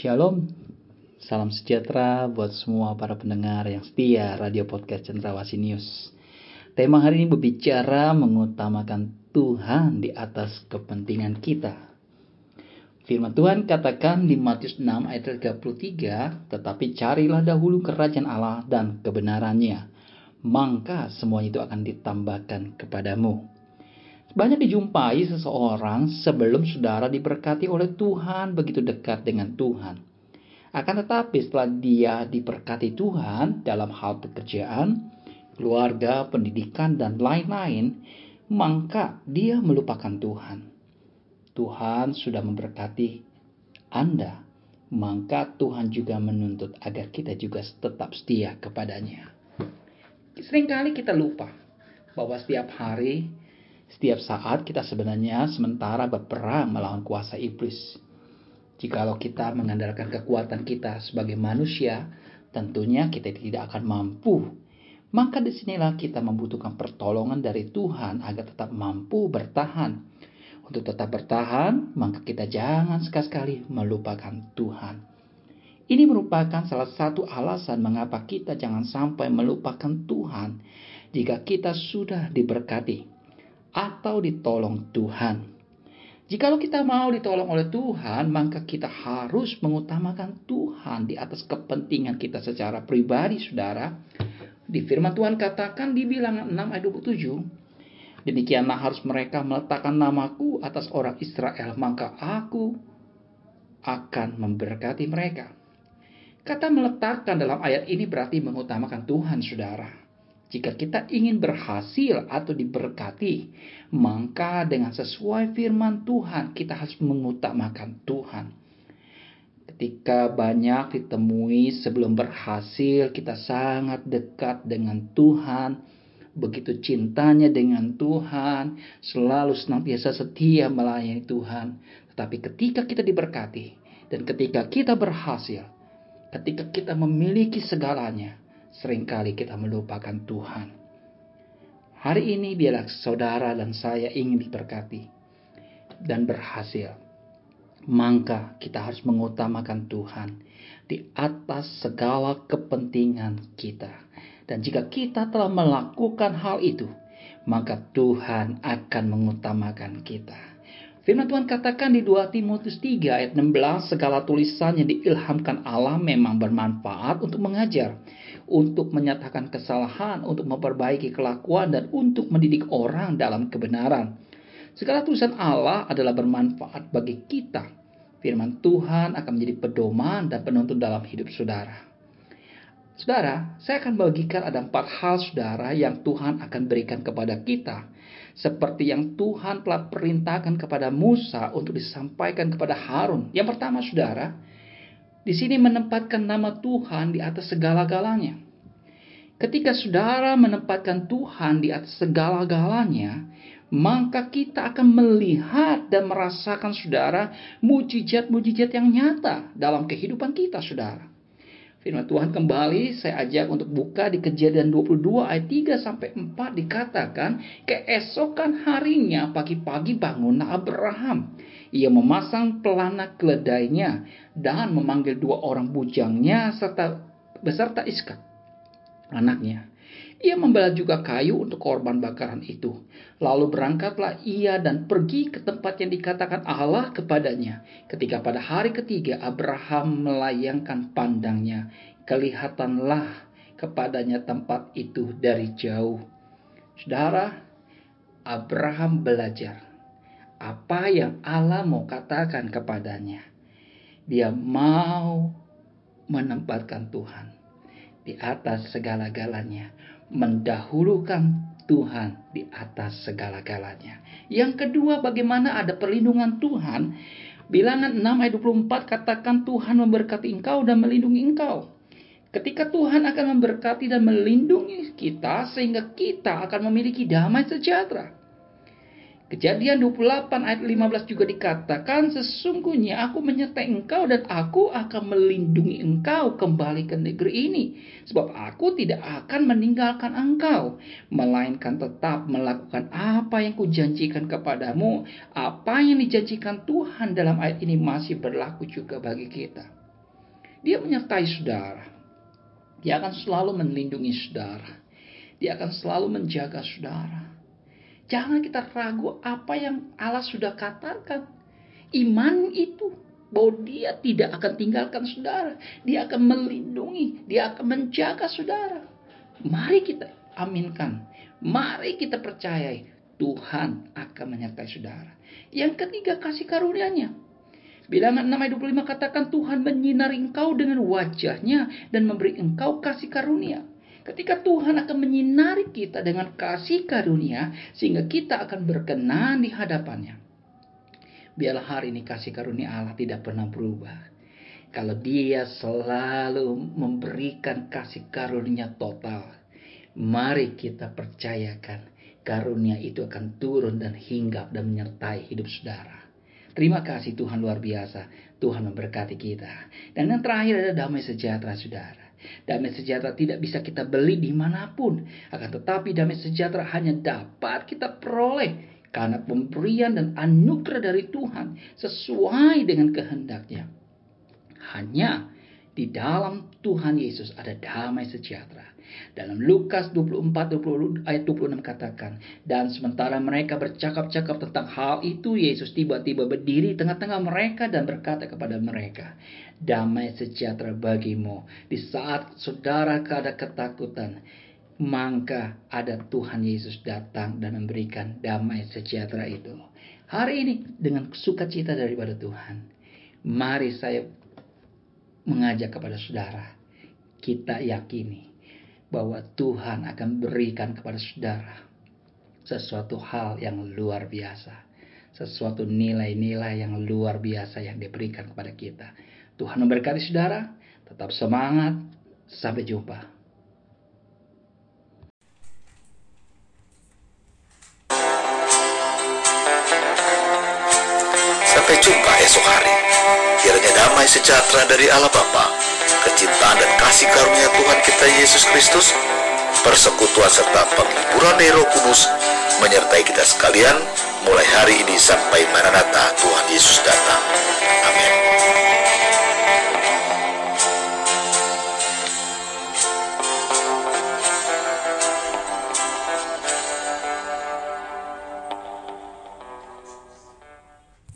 Shalom, salam sejahtera buat semua para pendengar yang setia radio podcast Cendrawasih News. Tema hari ini berbicara mengutamakan Tuhan di atas kepentingan kita. Firman Tuhan katakan di Matius 6 ayat 33, tetapi carilah dahulu kerajaan Allah dan kebenarannya, maka semuanya itu akan ditambahkan kepadamu. Banyak dijumpai seseorang sebelum saudara diberkati oleh Tuhan begitu dekat dengan Tuhan. Akan tetapi setelah dia diberkati Tuhan dalam hal pekerjaan, keluarga, pendidikan, dan lain-lain, maka dia melupakan Tuhan. Tuhan sudah memberkati Anda, maka Tuhan juga menuntut agar kita juga tetap setia kepadanya. Seringkali kita lupa bahwa setiap hari setiap saat kita sebenarnya sementara berperang melawan kuasa iblis. Jikalau kita mengandalkan kekuatan kita sebagai manusia, tentunya kita tidak akan mampu. Maka di sinilah kita membutuhkan pertolongan dari Tuhan agar tetap mampu bertahan. Untuk tetap bertahan, maka kita jangan sekali-sekali melupakan Tuhan. Ini merupakan salah satu alasan mengapa kita jangan sampai melupakan Tuhan jika kita sudah diberkati atau ditolong Tuhan. Jikalau kita mau ditolong oleh Tuhan, maka kita harus mengutamakan Tuhan di atas kepentingan kita secara pribadi, saudara. Di firman Tuhan katakan di bilangan 6 ayat 27, Demikianlah harus mereka meletakkan namaku atas orang Israel, maka aku akan memberkati mereka. Kata meletakkan dalam ayat ini berarti mengutamakan Tuhan, saudara. Jika kita ingin berhasil atau diberkati, maka dengan sesuai firman Tuhan, kita harus mengutamakan Tuhan. Ketika banyak ditemui sebelum berhasil, kita sangat dekat dengan Tuhan. Begitu cintanya dengan Tuhan, selalu senantiasa setia melayani Tuhan. Tetapi ketika kita diberkati dan ketika kita berhasil, ketika kita memiliki segalanya, sering kali kita melupakan Tuhan. Hari ini biarlah saudara dan saya ingin diberkati dan berhasil. Maka kita harus mengutamakan Tuhan di atas segala kepentingan kita. Dan jika kita telah melakukan hal itu, maka Tuhan akan mengutamakan kita. Firman Tuhan katakan di 2 Timotius 3 ayat 16, segala tulisan yang diilhamkan Allah memang bermanfaat untuk mengajar, untuk menyatakan kesalahan, untuk memperbaiki kelakuan, dan untuk mendidik orang dalam kebenaran. Segala tulisan Allah adalah bermanfaat bagi kita. Firman Tuhan akan menjadi pedoman dan penuntun dalam hidup saudara. Saudara, saya akan bagikan ada empat hal saudara yang Tuhan akan berikan kepada kita seperti yang Tuhan telah perintahkan kepada Musa untuk disampaikan kepada Harun. Yang pertama, saudara, di sini menempatkan nama Tuhan di atas segala-galanya. Ketika saudara menempatkan Tuhan di atas segala-galanya, maka kita akan melihat dan merasakan saudara mujizat-mujizat yang nyata dalam kehidupan kita, saudara. Firman Tuhan kembali saya ajak untuk buka di kejadian 22 ayat 3 sampai 4 dikatakan keesokan harinya pagi-pagi bangun Abraham. Ia memasang pelana keledainya dan memanggil dua orang bujangnya serta beserta Iska anaknya. Ia membawa juga kayu untuk korban bakaran itu. Lalu berangkatlah ia dan pergi ke tempat yang dikatakan Allah kepadanya. Ketika pada hari ketiga Abraham melayangkan pandangnya, kelihatanlah kepadanya tempat itu dari jauh. Saudara, Abraham belajar apa yang Allah mau katakan kepadanya. Dia mau menempatkan Tuhan di atas segala-galanya mendahulukan Tuhan di atas segala-galanya. Yang kedua, bagaimana ada perlindungan Tuhan? Bilangan 6 ayat 24 katakan Tuhan memberkati engkau dan melindungi engkau. Ketika Tuhan akan memberkati dan melindungi kita sehingga kita akan memiliki damai sejahtera. Kejadian 28 ayat 15 juga dikatakan sesungguhnya aku menyertai engkau dan aku akan melindungi engkau kembali ke negeri ini sebab aku tidak akan meninggalkan engkau melainkan tetap melakukan apa yang kujanjikan kepadamu apa yang dijanjikan Tuhan dalam ayat ini masih berlaku juga bagi kita Dia menyertai saudara. Dia akan selalu melindungi saudara. Dia akan selalu menjaga saudara. Jangan kita ragu apa yang Allah sudah katakan. Iman itu bahwa dia tidak akan tinggalkan saudara. Dia akan melindungi, dia akan menjaga saudara. Mari kita aminkan. Mari kita percayai Tuhan akan menyertai saudara. Yang ketiga kasih karunia-Nya. Bilangan 6 ayat 25 katakan Tuhan menyinari engkau dengan wajahnya dan memberi engkau kasih karunia. Ketika Tuhan akan menyinari kita dengan kasih karunia sehingga kita akan berkenan di hadapannya. Biarlah hari ini kasih karunia Allah tidak pernah berubah. Kalau dia selalu memberikan kasih karunia total. Mari kita percayakan karunia itu akan turun dan hinggap dan menyertai hidup saudara. Terima kasih Tuhan luar biasa. Tuhan memberkati kita. Dan yang terakhir ada damai sejahtera saudara. Damai sejahtera tidak bisa kita beli di mana pun. Akan tetapi damai sejahtera hanya dapat kita peroleh. Karena pemberian dan anugerah dari Tuhan sesuai dengan kehendaknya. Hanya di dalam Tuhan Yesus ada damai sejahtera. Dalam Lukas 24 20, ayat 26 katakan, dan sementara mereka bercakap-cakap tentang hal itu, Yesus tiba-tiba berdiri tengah-tengah mereka dan berkata kepada mereka, damai sejahtera bagimu. Di saat saudara ada ketakutan, maka ada Tuhan Yesus datang dan memberikan damai sejahtera itu. Hari ini dengan sukacita daripada Tuhan, mari saya mengajak kepada saudara, kita yakini bahwa Tuhan akan berikan kepada saudara sesuatu hal yang luar biasa. Sesuatu nilai-nilai yang luar biasa yang diberikan kepada kita. Tuhan memberkati saudara. Tetap semangat. Sampai jumpa. Sampai jumpa esok hari. Kiranya damai sejahtera dari Allah Bapa, kecintaan dan kasih karunia Tuhan kita Yesus Kristus, persekutuan serta penghiburan dari Kudus menyertai kita sekalian mulai hari ini sampai Maranatha Tuhan Yesus datang.